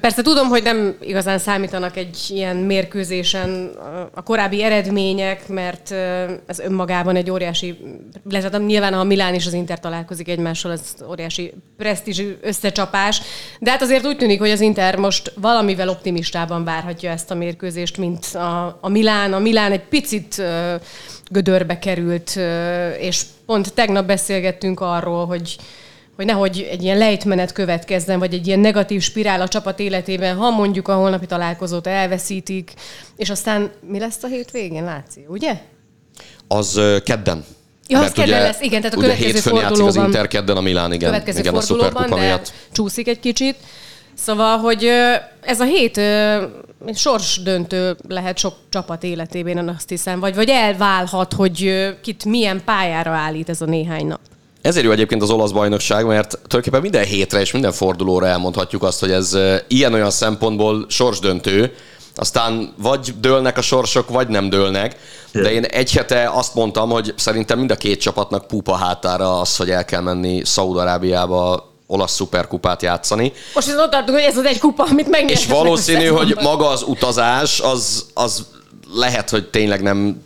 Persze tudom, hogy nem igazán számítanak egy ilyen mérkőzésen a korábbi eredmények, mert ez önmagában egy óriási, illetve nyilván a Milán és az Inter találkozik egymással, ez óriási presztízs összecsapás, de hát azért úgy tűnik, hogy az Inter most valamivel optimistában várhatja ezt a mérkőzést, mint a, a Milán. A Milán egy picit gödörbe került, és pont tegnap beszélgettünk arról, hogy hogy nehogy egy ilyen lejtmenet következzen, vagy egy ilyen negatív spirál a csapat életében, ha mondjuk a holnapi találkozót elveszítik, és aztán mi lesz a hétvégén, Láci, ugye? Az kedden. Ja, az ugye, lesz, igen, tehát a következő fordulóban. az Inter, kedden a Milán, igen. Következő igen, a szuperkupa miatt. csúszik egy kicsit. Szóval, hogy ez a hét sors döntő lehet sok csapat életében, én azt hiszem, vagy, vagy elválhat, hogy kit milyen pályára állít ez a néhány nap. Ezért jó egyébként az olasz bajnokság, mert tulajdonképpen minden hétre és minden fordulóra elmondhatjuk azt, hogy ez ilyen-olyan szempontból sorsdöntő, aztán vagy dőlnek a sorsok, vagy nem dőlnek. De én egy hete azt mondtam, hogy szerintem mind a két csapatnak pupa hátára az, hogy el kell menni Szaúd-Arábiába olasz szuperkupát játszani. Most ez ott tartunk, hogy ez az egy kupa, amit megnyertek. És valószínű, hogy maga az utazás, az, az lehet, hogy tényleg nem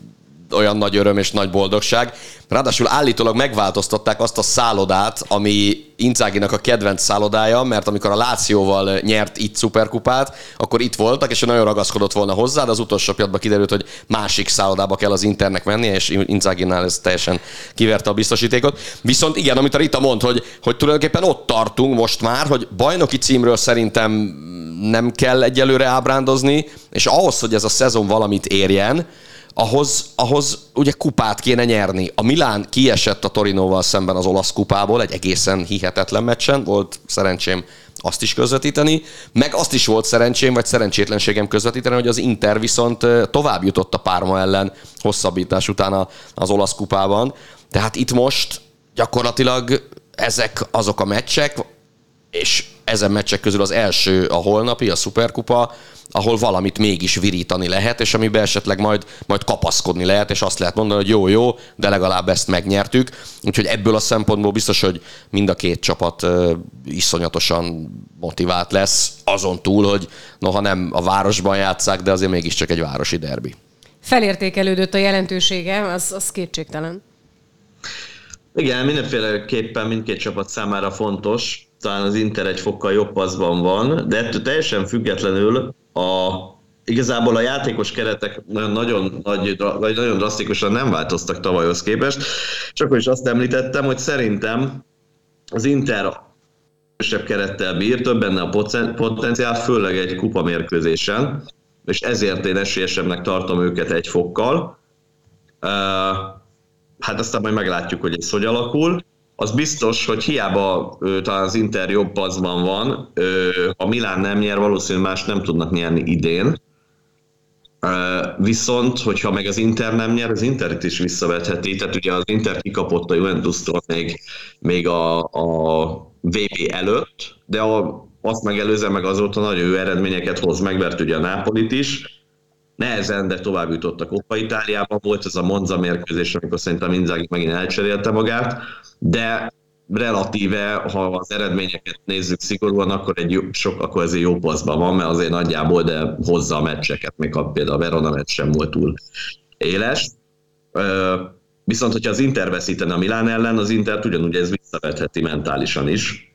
olyan nagy öröm és nagy boldogság. Ráadásul állítólag megváltoztatták azt a szállodát, ami Inzáginak a kedvenc szállodája, mert amikor a Lációval nyert itt szuperkupát, akkor itt voltak, és ő nagyon ragaszkodott volna hozzá, de az utolsó pillanatban kiderült, hogy másik szállodába kell az Internek menni, és Inzáginál ez teljesen kiverte a biztosítékot. Viszont igen, amit a Rita mond, hogy, hogy tulajdonképpen ott tartunk most már, hogy bajnoki címről szerintem nem kell egyelőre ábrándozni, és ahhoz, hogy ez a szezon valamit érjen, ahhoz, ahhoz ugye kupát kéne nyerni. A Milán kiesett a Torinóval szemben az olasz kupából egy egészen hihetetlen meccsen, volt szerencsém azt is közvetíteni, meg azt is volt szerencsém, vagy szerencsétlenségem közvetíteni, hogy az Inter viszont tovább jutott a Párma ellen hosszabbítás után az olasz kupában. Tehát itt most gyakorlatilag ezek azok a meccsek, és ezen meccsek közül az első a holnapi, a szuperkupa, ahol valamit mégis virítani lehet, és amiben esetleg majd, majd kapaszkodni lehet, és azt lehet mondani, hogy jó, jó, de legalább ezt megnyertük. Úgyhogy ebből a szempontból biztos, hogy mind a két csapat uh, iszonyatosan motivált lesz, azon túl, hogy noha nem a városban játszák, de azért mégiscsak egy városi derbi. Felértékelődött a jelentősége, az, az kétségtelen. Igen, mindenféleképpen mindkét csapat számára fontos, talán az Inter egy fokkal jobb paszban van, de ettől teljesen függetlenül a, igazából a játékos keretek nagyon, nagy, vagy nagyon drasztikusan nem változtak tavalyhoz képest, és akkor is azt említettem, hogy szerintem az Inter erősebb kerettel bír, több benne a potenciál, főleg egy kupa mérkőzésen, és ezért én esélyesebbnek tartom őket egy fokkal. Hát aztán majd meglátjuk, hogy ez hogy alakul az biztos, hogy hiába ő, talán az Inter jobb paszban van, a Milán nem nyer, valószínűleg más nem tudnak nyerni idén. Viszont, hogyha meg az Inter nem nyer, az Interit is visszavetheti. Tehát ugye az Inter kikapott a Juventus-tól még, még a, a VB előtt, de a, azt megelőzően meg azóta nagyon jó eredményeket hoz, megvert ugye a Nápolit is, nehezen, de tovább a Coppa Itáliában. Volt ez a Monza mérkőzés, amikor szerintem Inzaghi megint elcserélte magát, de relatíve, ha az eredményeket nézzük szigorúan, akkor, egy sok, akkor egy jó paszban van, mert azért nagyjából, de hozza a meccseket, még a, például a Verona meccs sem volt túl éles. Viszont, hogyha az Inter veszítene a Milán ellen, az Inter ugyanúgy ez visszavetheti mentálisan is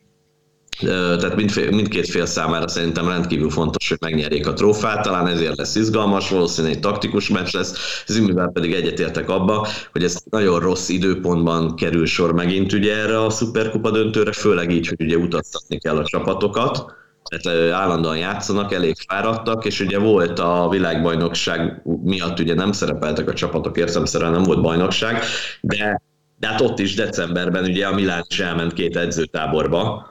tehát mindkét fél számára szerintem rendkívül fontos, hogy megnyerjék a trófát, talán ezért lesz izgalmas, valószínűleg egy taktikus meccs lesz, Zimivel pedig egyetértek abba, hogy ez nagyon rossz időpontban kerül sor megint ugye erre a szuperkupa döntőre, főleg így, hogy ugye utaztatni kell a csapatokat, tehát állandóan játszanak, elég fáradtak, és ugye volt a világbajnokság miatt ugye nem szerepeltek a csapatok, értelemszerűen nem volt bajnokság, de, de hát ott is decemberben ugye a Milán is elment két edzőtáborba,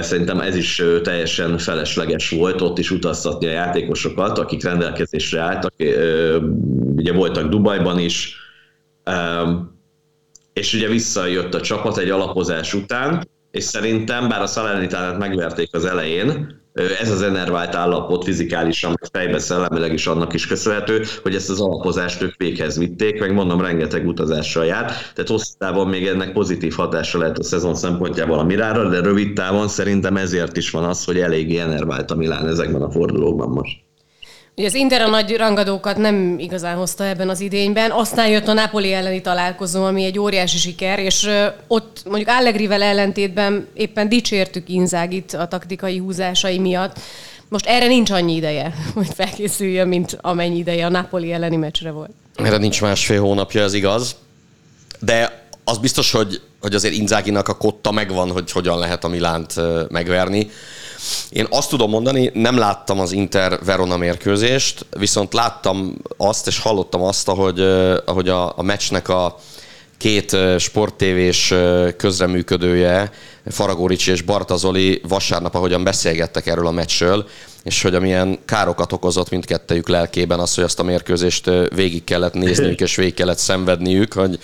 Szerintem ez is teljesen felesleges volt, ott is utaztatni a játékosokat, akik rendelkezésre álltak. Ugye voltak Dubajban is, és ugye visszajött a csapat egy alapozás után, és szerintem, bár a Salernitánát megverték az elején, ez az enervált állapot fizikálisan, fejbe szellemileg is annak is köszönhető, hogy ezt az alapozást ők véghez vitték, meg mondom, rengeteg utazással jár, tehát hosszú távon még ennek pozitív hatása lehet a szezon szempontjából a Mirára, de rövid távon szerintem ezért is van az, hogy eléggé enervált a Milán ezekben a fordulókban most. Az Inter a nagy rangadókat nem igazán hozta ebben az idényben, aztán jött a Napoli elleni találkozó, ami egy óriási siker, és ott mondjuk Allegrivel ellentétben éppen dicsértük Inzágit a taktikai húzásai miatt. Most erre nincs annyi ideje, hogy felkészüljön, mint amennyi ideje a Napoli elleni meccsre volt. Erre nincs másfél hónapja, ez igaz. De az biztos, hogy, hogy azért Inzáginak a kotta megvan, hogy hogyan lehet a Milánt megverni. Én azt tudom mondani, nem láttam az Inter-Verona mérkőzést, viszont láttam azt, és hallottam azt, ahogy, ahogy a, a meccsnek a két sporttévés közreműködője, Faragoricsi és Bartazoli vasárnap, ahogyan beszélgettek erről a meccsről, és hogy amilyen károkat okozott mindkettejük lelkében az, hogy azt a mérkőzést végig kellett nézniük, és végig kellett szenvedniük, hogy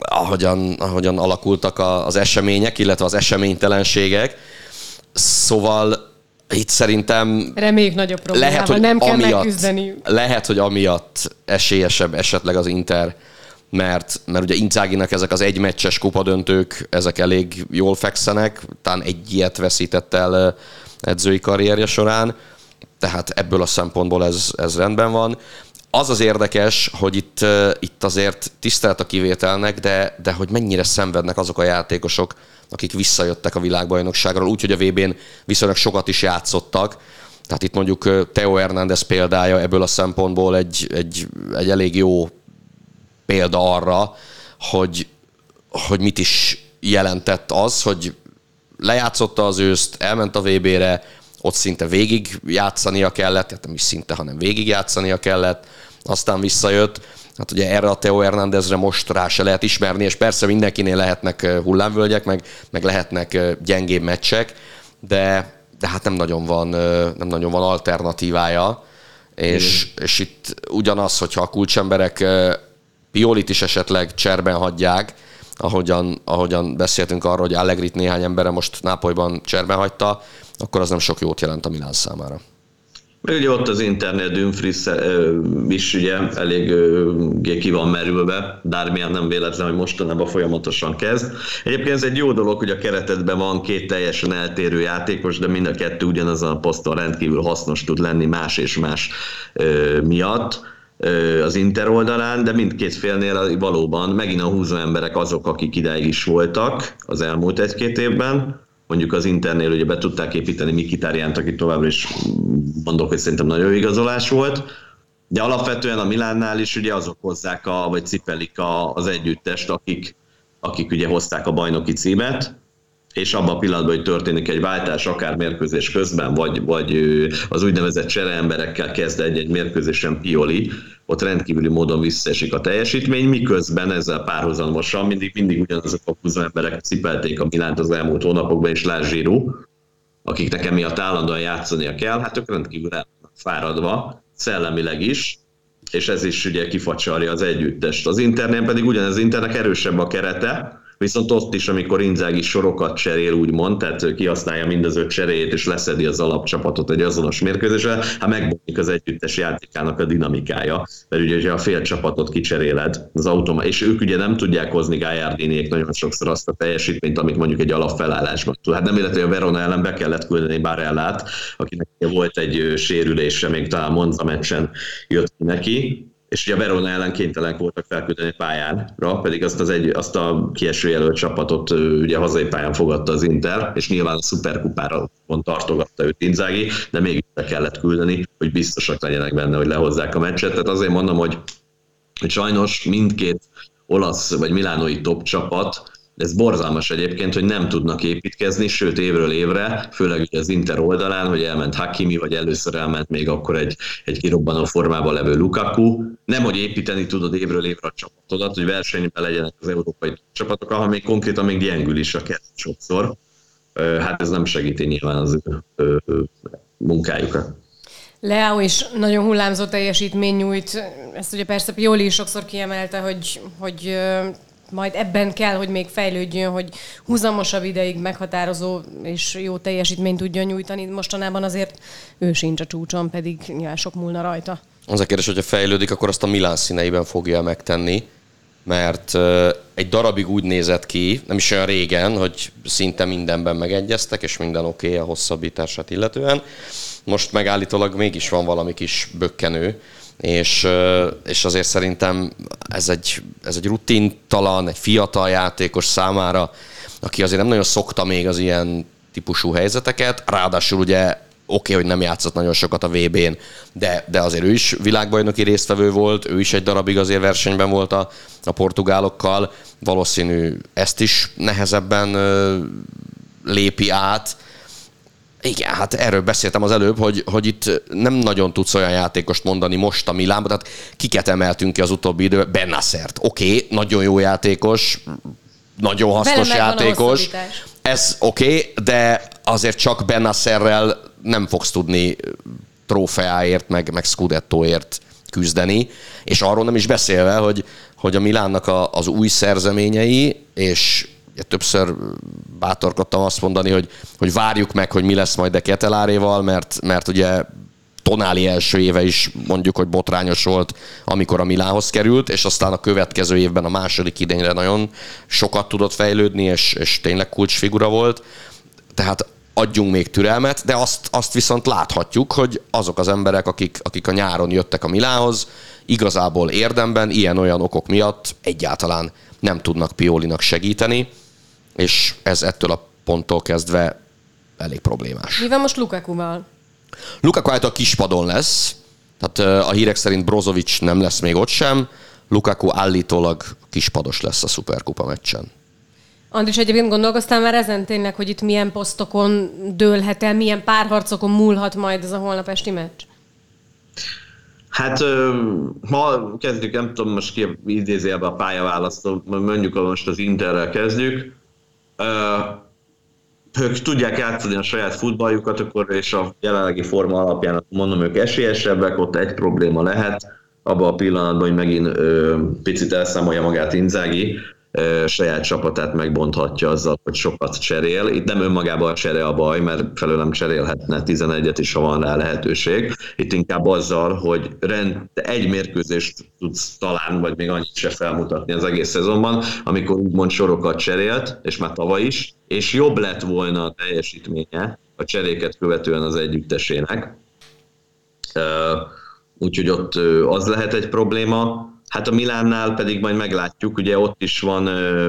ahogyan, ahogyan alakultak az események, illetve az eseménytelenségek, Szóval itt szerintem... Reméljük nagyobb problémával lehet, hogy nem kell amiatt, megküzdeni. Lehet, hogy amiatt esélyesebb esetleg az Inter, mert, mert ugye Inzáginak ezek az egymeccses kupadöntők, ezek elég jól fekszenek, talán egy ilyet veszített el edzői karrierje során, tehát ebből a szempontból ez, ez rendben van. Az az érdekes, hogy itt, itt azért tisztelt a kivételnek, de, de hogy mennyire szenvednek azok a játékosok, akik visszajöttek a világbajnokságról, úgyhogy a VB-n viszonylag sokat is játszottak. Tehát itt mondjuk Teo Hernández példája ebből a szempontból egy, egy, egy elég jó példa arra, hogy, hogy mit is jelentett az, hogy lejátszotta az őszt, elment a VB-re, ott szinte végig játszania kellett, tehát nem is szinte, hanem végig játszania kellett, aztán visszajött, Hát ugye erre a Teo Hernándezre most rá se lehet ismerni, és persze mindenkinél lehetnek hullámvölgyek, meg, meg lehetnek gyengébb meccsek, de, de hát nem nagyon van, nem nagyon van alternatívája. És, és itt ugyanaz, hogyha a kulcsemberek Piolit is esetleg cserben hagyják, ahogyan, ahogyan beszéltünk arról, hogy Allegrit néhány embere most Nápolyban cserben hagyta, akkor az nem sok jót jelent a Milán számára. Meg ugye ott az internet Dumfries is ugye elég ki van merülve, Darmian nem véletlen, hogy mostanában folyamatosan kezd. Egyébként ez egy jó dolog, hogy a keretedben van két teljesen eltérő játékos, de mind a kettő ugyanazon a poszton rendkívül hasznos tud lenni más és más miatt az Inter oldalán, de mindkét félnél valóban megint a húzó emberek azok, akik ideig is voltak az elmúlt egy-két évben, mondjuk az Internél ugye be tudták építeni Mikitárjánt, aki továbbra is mondok, hogy szerintem nagyon jó igazolás volt, de alapvetően a Milánnál is ugye azok hozzák, a, vagy cipelik a, az együttest, akik, akik ugye hozták a bajnoki címet, és abban a pillanatban, hogy történik egy váltás, akár mérkőzés közben, vagy, vagy az úgynevezett csereemberekkel kezd egy-egy mérkőzésen Pioli, ott rendkívüli módon visszaesik a teljesítmény, miközben ezzel párhuzamosan mindig, mindig ugyanazok a húzó emberek cipelték a Milánt az elmúlt hónapokban, és Lázsírú, akiknek emiatt állandóan játszania kell, hát ők rendkívül el fáradva, szellemileg is, és ez is ugye kifacsarja az együttest. Az Internél pedig ugyanez Internek erősebb a kerete, Viszont ott is, amikor Inzági sorokat cserél, úgymond, tehát kihasználja mind az öt cseréjét, és leszedi az alapcsapatot egy azonos mérkőzésre, hát megbomlik az együttes játékának a dinamikája, mert ugye a fél csapatot kicseréled az automa, és ők ugye nem tudják hozni Gájárdiniék nagyon sokszor azt a teljesítményt, amit mondjuk egy alapfelállásban tud. Hát nem illetve, a Verona ellen be kellett küldeni Barellát, akinek volt egy sérülése, még talán Monza meccsen jött neki, és ugye a Verona ellen kénytelen voltak felküldeni pályára, pedig azt, az egy, azt a kieső jelölt csapatot ugye hazai pályán fogadta az Inter, és nyilván a szuperkupára pont tartogatta őt Inzági, de mégis be kellett küldeni, hogy biztosak legyenek benne, hogy lehozzák a meccset. Tehát azért mondom, hogy, hogy sajnos mindkét olasz vagy milánói top csapat ez borzalmas egyébként, hogy nem tudnak építkezni, sőt évről évre, főleg ugye az Inter oldalán, hogy elment Hakimi, vagy először elment még akkor egy, egy kirobbanó formában levő Lukaku. Nem, hogy építeni tudod évről évre a csapatodat, hogy versenyben legyenek az európai csapatok, ahol még konkrétan még gyengül is a kert sokszor. Hát ez nem segíti nyilván az ő munkájukat. Leao is nagyon hullámzó teljesítmény nyújt. Ezt ugye persze Pioli is sokszor kiemelte, hogy, hogy majd ebben kell, hogy még fejlődjön, hogy húzamosabb ideig meghatározó és jó teljesítményt tudjon nyújtani. Mostanában azért ő sincs a csúcson, pedig nyilván sok múlna rajta. Az a kérdés, hogyha fejlődik, akkor azt a Milán színeiben fogja megtenni, mert egy darabig úgy nézett ki, nem is olyan régen, hogy szinte mindenben megegyeztek, és minden oké okay a hosszabbítását illetően. Most megállítólag mégis van valami kis bökkenő, és, és azért szerintem ez egy, ez egy rutintalan, egy fiatal játékos számára, aki azért nem nagyon szokta még az ilyen típusú helyzeteket, ráadásul ugye oké, okay, hogy nem játszott nagyon sokat a VB-n, de, de azért ő is világbajnoki résztvevő volt, ő is egy darabig azért versenyben volt a, a portugálokkal, valószínű ezt is nehezebben ö, lépi át, igen, hát erről beszéltem az előbb, hogy, hogy itt nem nagyon tudsz olyan játékost mondani most a Milánban, tehát kiket emeltünk ki az utóbbi időben? Bennaszert. Oké, okay, nagyon jó játékos, nagyon hasznos játékos. Ez oké, okay, de azért csak Bennacerrel nem fogsz tudni trófeáért, meg, meg Scudettoért küzdeni, és arról nem is beszélve, hogy, hogy a Milánnak a, az új szerzeményei, és ugye többször bátorkodtam azt mondani, hogy, hogy várjuk meg, hogy mi lesz majd a Keteláréval, mert, mert ugye Tonáli első éve is mondjuk, hogy botrányos volt, amikor a Milához került, és aztán a következő évben a második idényre nagyon sokat tudott fejlődni, és, és tényleg kulcsfigura volt. Tehát adjunk még türelmet, de azt, azt viszont láthatjuk, hogy azok az emberek, akik, akik a nyáron jöttek a Milához, igazából érdemben ilyen-olyan okok miatt egyáltalán nem tudnak Piolinak segíteni és ez ettől a ponttól kezdve elég problémás. Mi van most Lukaku-val? Lukaku által kispadon lesz, tehát a hírek szerint Brozovic nem lesz még ott sem, Lukaku állítólag kispados lesz a Superkupa meccsen. Andris, egyébként gondolkoztál már ezen tényleg, hogy itt milyen posztokon dőlhet el, milyen párharcokon múlhat majd ez a holnap esti meccs? Hát ma kezdjük, nem tudom most ki idézi ebbe a pályaválasztó, mondjuk most az Interrel kezdjük ők tudják játszani a saját futballjukat, akkor és a jelenlegi forma alapján mondom, ők esélyesebbek, ott egy probléma lehet, abban a pillanatban, hogy megint ö, picit elszámolja magát Inzági, saját csapatát megbonthatja azzal, hogy sokat cserél. Itt nem önmagában a csere a baj, mert felőlem cserélhetne 11-et is, ha van rá lehetőség. Itt inkább azzal, hogy rend, egy mérkőzést tudsz talán, vagy még annyit se felmutatni az egész szezonban, amikor úgymond sorokat cserélt, és már tavaly is, és jobb lett volna a teljesítménye a cseréket követően az együttesének. Úgyhogy ott az lehet egy probléma. Hát a Milánnál pedig majd meglátjuk, ugye ott is van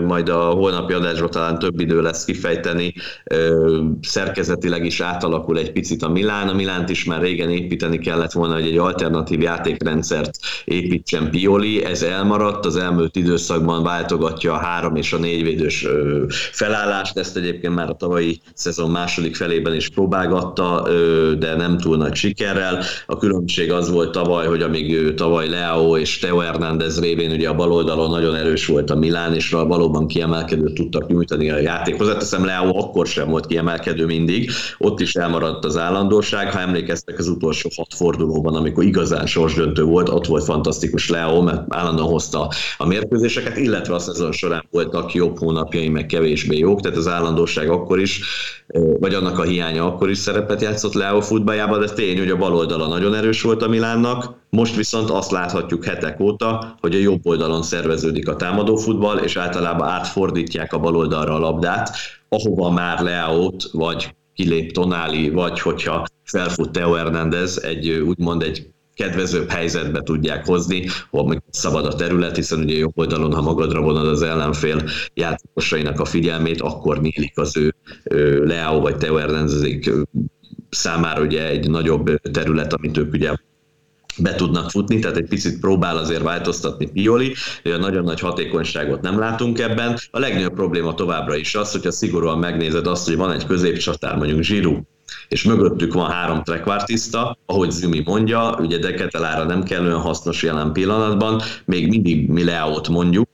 majd a holnapi adásban talán több idő lesz kifejteni, szerkezetileg is átalakul egy picit a Milán. A Milánt is már régen építeni kellett volna, hogy egy alternatív játékrendszert építsen Pioli, ez elmaradt, az elmúlt időszakban váltogatja a három és a négyvédős felállást, ezt egyébként már a tavalyi szezon második felében is próbálgatta, de nem túl nagy sikerrel. A különbség az volt tavaly, hogy amíg tavaly Leo és Teo Hernán Fernández révén ugye a baloldalon nagyon erős volt a Milán, és valóban kiemelkedő tudtak nyújtani a játékhoz. Teszem Leo akkor sem volt kiemelkedő mindig, ott is elmaradt az állandóság. Ha emlékeztek az utolsó hat fordulóban, amikor igazán sorsdöntő volt, ott volt fantasztikus Leo, mert állandóan hozta a mérkőzéseket, illetve a szezon során voltak jobb hónapjai, meg kevésbé jók, tehát az állandóság akkor is, vagy annak a hiánya akkor is szerepet játszott Leo futballjában, de tény, hogy a baloldala nagyon erős volt a Milánnak, most viszont azt láthatjuk hetek óta, hogy a jobb oldalon szerveződik a támadófutball, és általában átfordítják a bal oldalra a labdát, ahova már Leaót, vagy kilép Tonáli, vagy hogyha felfut Teo Hernández, egy úgymond egy kedvezőbb helyzetbe tudják hozni, ahol szabad a terület, hiszen ugye jobb oldalon, ha magadra vonad az ellenfél játékosainak a figyelmét, akkor nyílik az ő, ő Leao vagy Teo Hernández számára ugye egy nagyobb terület, amit ők ugye be tudnak futni, tehát egy picit próbál azért változtatni Pioli, de nagyon nagy hatékonyságot nem látunk ebben. A legnagyobb probléma továbbra is az, hogyha szigorúan megnézed azt, hogy van egy középcsatár, mondjuk Zsirú, és mögöttük van három trekvártiszta, ahogy Zümi mondja, ugye Deketelára nem kell olyan hasznos jelen pillanatban, még mindig mi Leaot mondjuk,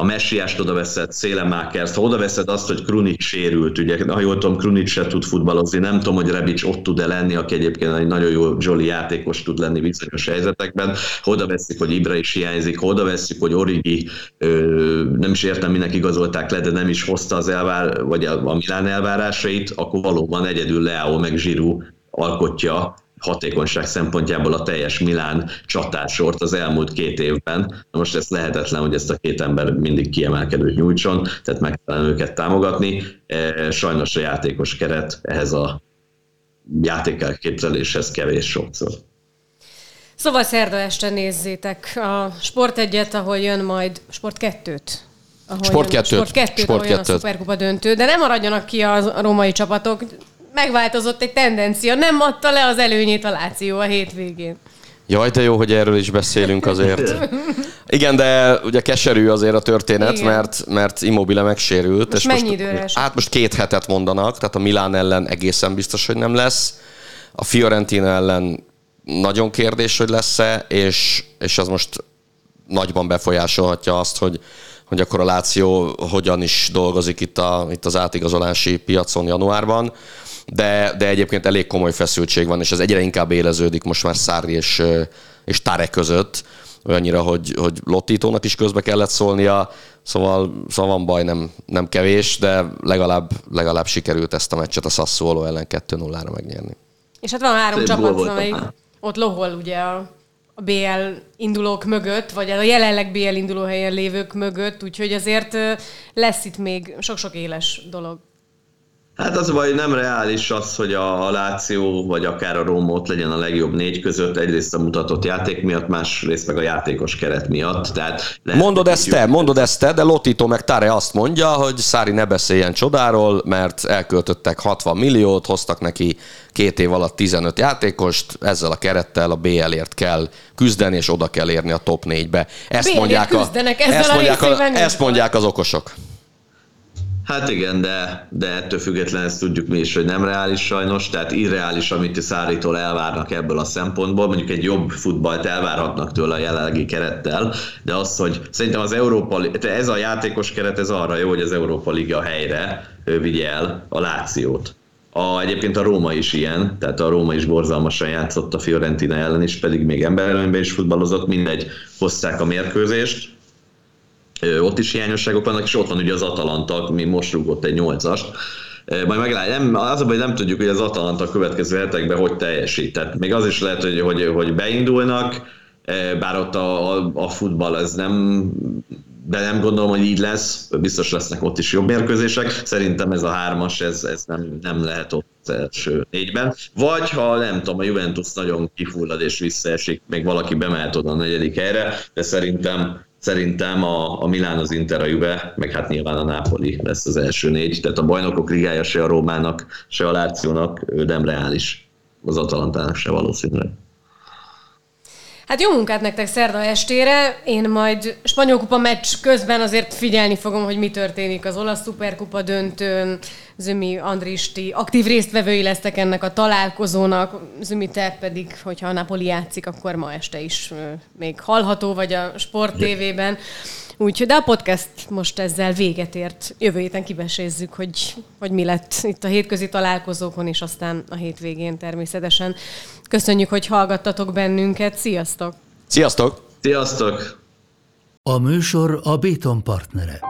a Messiást oda veszed, Szélemákert, ha oda veszed azt, hogy Krunic sérült, ugye, ha jól tudom, Krunic se tud futballozni, nem tudom, hogy Rebic ott tud-e lenni, aki egyébként egy nagyon jó Jolly játékos tud lenni bizonyos helyzetekben, ha oda veszik, hogy Ibra is hiányzik, ha oda veszik, hogy Origi, nem is értem, minek igazolták le, de nem is hozta az elvár, vagy a, Milán elvárásait, akkor valóban egyedül Leao meg Zsirú alkotja hatékonyság szempontjából a teljes Milán csatársort az elmúlt két évben. Na most ez lehetetlen, hogy ezt a két ember mindig kiemelkedőt nyújtson, tehát meg kellene őket támogatni. E, sajnos a játékos keret ehhez a játékelképzeléshez kevés sokszor. Szóval szerda este nézzétek a Sport egyet, ahol jön majd Sport 2-t. Ahol Sport 2 Sport 2 Sport ahol jön a Superkupa döntő, de nem maradjanak ki a romai csapatok, megváltozott egy tendencia, nem adta le az előnyét a Láció a hétvégén. Jaj, de jó, hogy erről is beszélünk azért. Igen, de ugye keserű azért a történet, Igen. mert, mert Immobile megsérült. Most és mennyi most, időre Hát most két hetet mondanak, tehát a Milán ellen egészen biztos, hogy nem lesz. A Fiorentina ellen nagyon kérdés, hogy lesz-e, és, és az most nagyban befolyásolhatja azt, hogy, hogy akkor a Láció hogyan is dolgozik itt, a, itt az átigazolási piacon januárban de, de egyébként elég komoly feszültség van, és ez egyre inkább éleződik most már Szári és, és Tare között, olyannyira, hogy, hogy Lottítónak is közbe kellett szólnia, szóval, szóval van baj, nem, nem kevés, de legalább, legalább sikerült ezt a meccset a Sassuolo ellen 2-0-ra megnyerni. És hát van három csapat, amelyik ott lohol ugye a, a BL indulók mögött, vagy a jelenleg BL induló helyen lévők mögött, úgyhogy azért lesz itt még sok-sok éles dolog. Hát az baj, nem reális az, hogy a Láció vagy akár a Róma ott legyen a legjobb négy között, egyrészt a mutatott játék miatt, másrészt meg a játékos keret miatt. Tehát lehet, mondod ezt te, mondod ezt te, de Lotito meg Tare azt mondja, hogy Szári ne beszéljen csodáról, mert elköltöttek 60 milliót, hoztak neki két év alatt 15 játékost, ezzel a kerettel a BL-ért kell küzdeni, és oda kell érni a top 4-be. Ezt mondják, a, ezt, mondják a, ezt mondják az okosok. Hát igen, de, de ettől függetlenül ezt tudjuk mi is, hogy nem reális sajnos, tehát irreális, amit a Szárítól elvárnak ebből a szempontból. Mondjuk egy jobb futballt elvárhatnak tőle a jelenlegi kerettel, de az, hogy szerintem az Európa, ez a játékos keret, ez arra jó, hogy az Európa Liga helyre vigye el a Lációt. A, egyébként a Róma is ilyen, tehát a Róma is borzalmasan játszott a Fiorentina ellen is, pedig még emberelőnyben is futballozott, mindegy, hozták a mérkőzést, ott is hiányosságok vannak, és ott van ugye az Atalanta, mi most rúgott egy nyolcast. Majd meglátjuk, nem, az a baj, nem tudjuk, hogy az Atalanta a következő hetekben hogy teljesít. Tehát még az is lehet, hogy, hogy, hogy beindulnak, bár ott a, a, a futball ez nem de nem gondolom, hogy így lesz, biztos lesznek ott is jobb mérkőzések. Szerintem ez a hármas, ez, ez nem, nem lehet ott az első négyben. Vagy ha nem tudom, a Juventus nagyon kifullad és visszaesik, még valaki bemehet oda a negyedik helyre, de szerintem Szerintem a, a Milán, az Inter, a Juve, meg hát nyilván a Napoli lesz az első négy. Tehát a bajnokok ligája se a Rómának, se a Lációnak nem reális. Az Atalantának se valószínűleg. Hát jó munkát nektek szerda estére. Én majd spanyol kupa meccs közben azért figyelni fogom, hogy mi történik az olasz szuperkupa döntőn. Zümi, Andristi aktív résztvevői lesztek ennek a találkozónak. Zümi, te pedig, hogyha a Napoli játszik, akkor ma este is még hallható vagy a Sport TV-ben. Úgyhogy, de a podcast most ezzel véget ért. Jövő héten kibesézzük, hogy, hogy mi lett itt a hétközi találkozókon, és aztán a hétvégén természetesen. Köszönjük, hogy hallgattatok bennünket. Sziasztok! Sziasztok! Sziasztok! A műsor a Béton partnere.